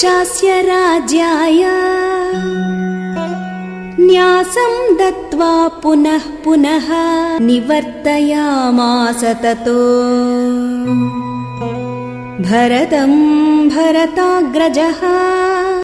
चास्य राज्याय। न्यासं दत्त्वा पुनः पुनः निवर्तयामास ततो। भरतं भरताग्रजः।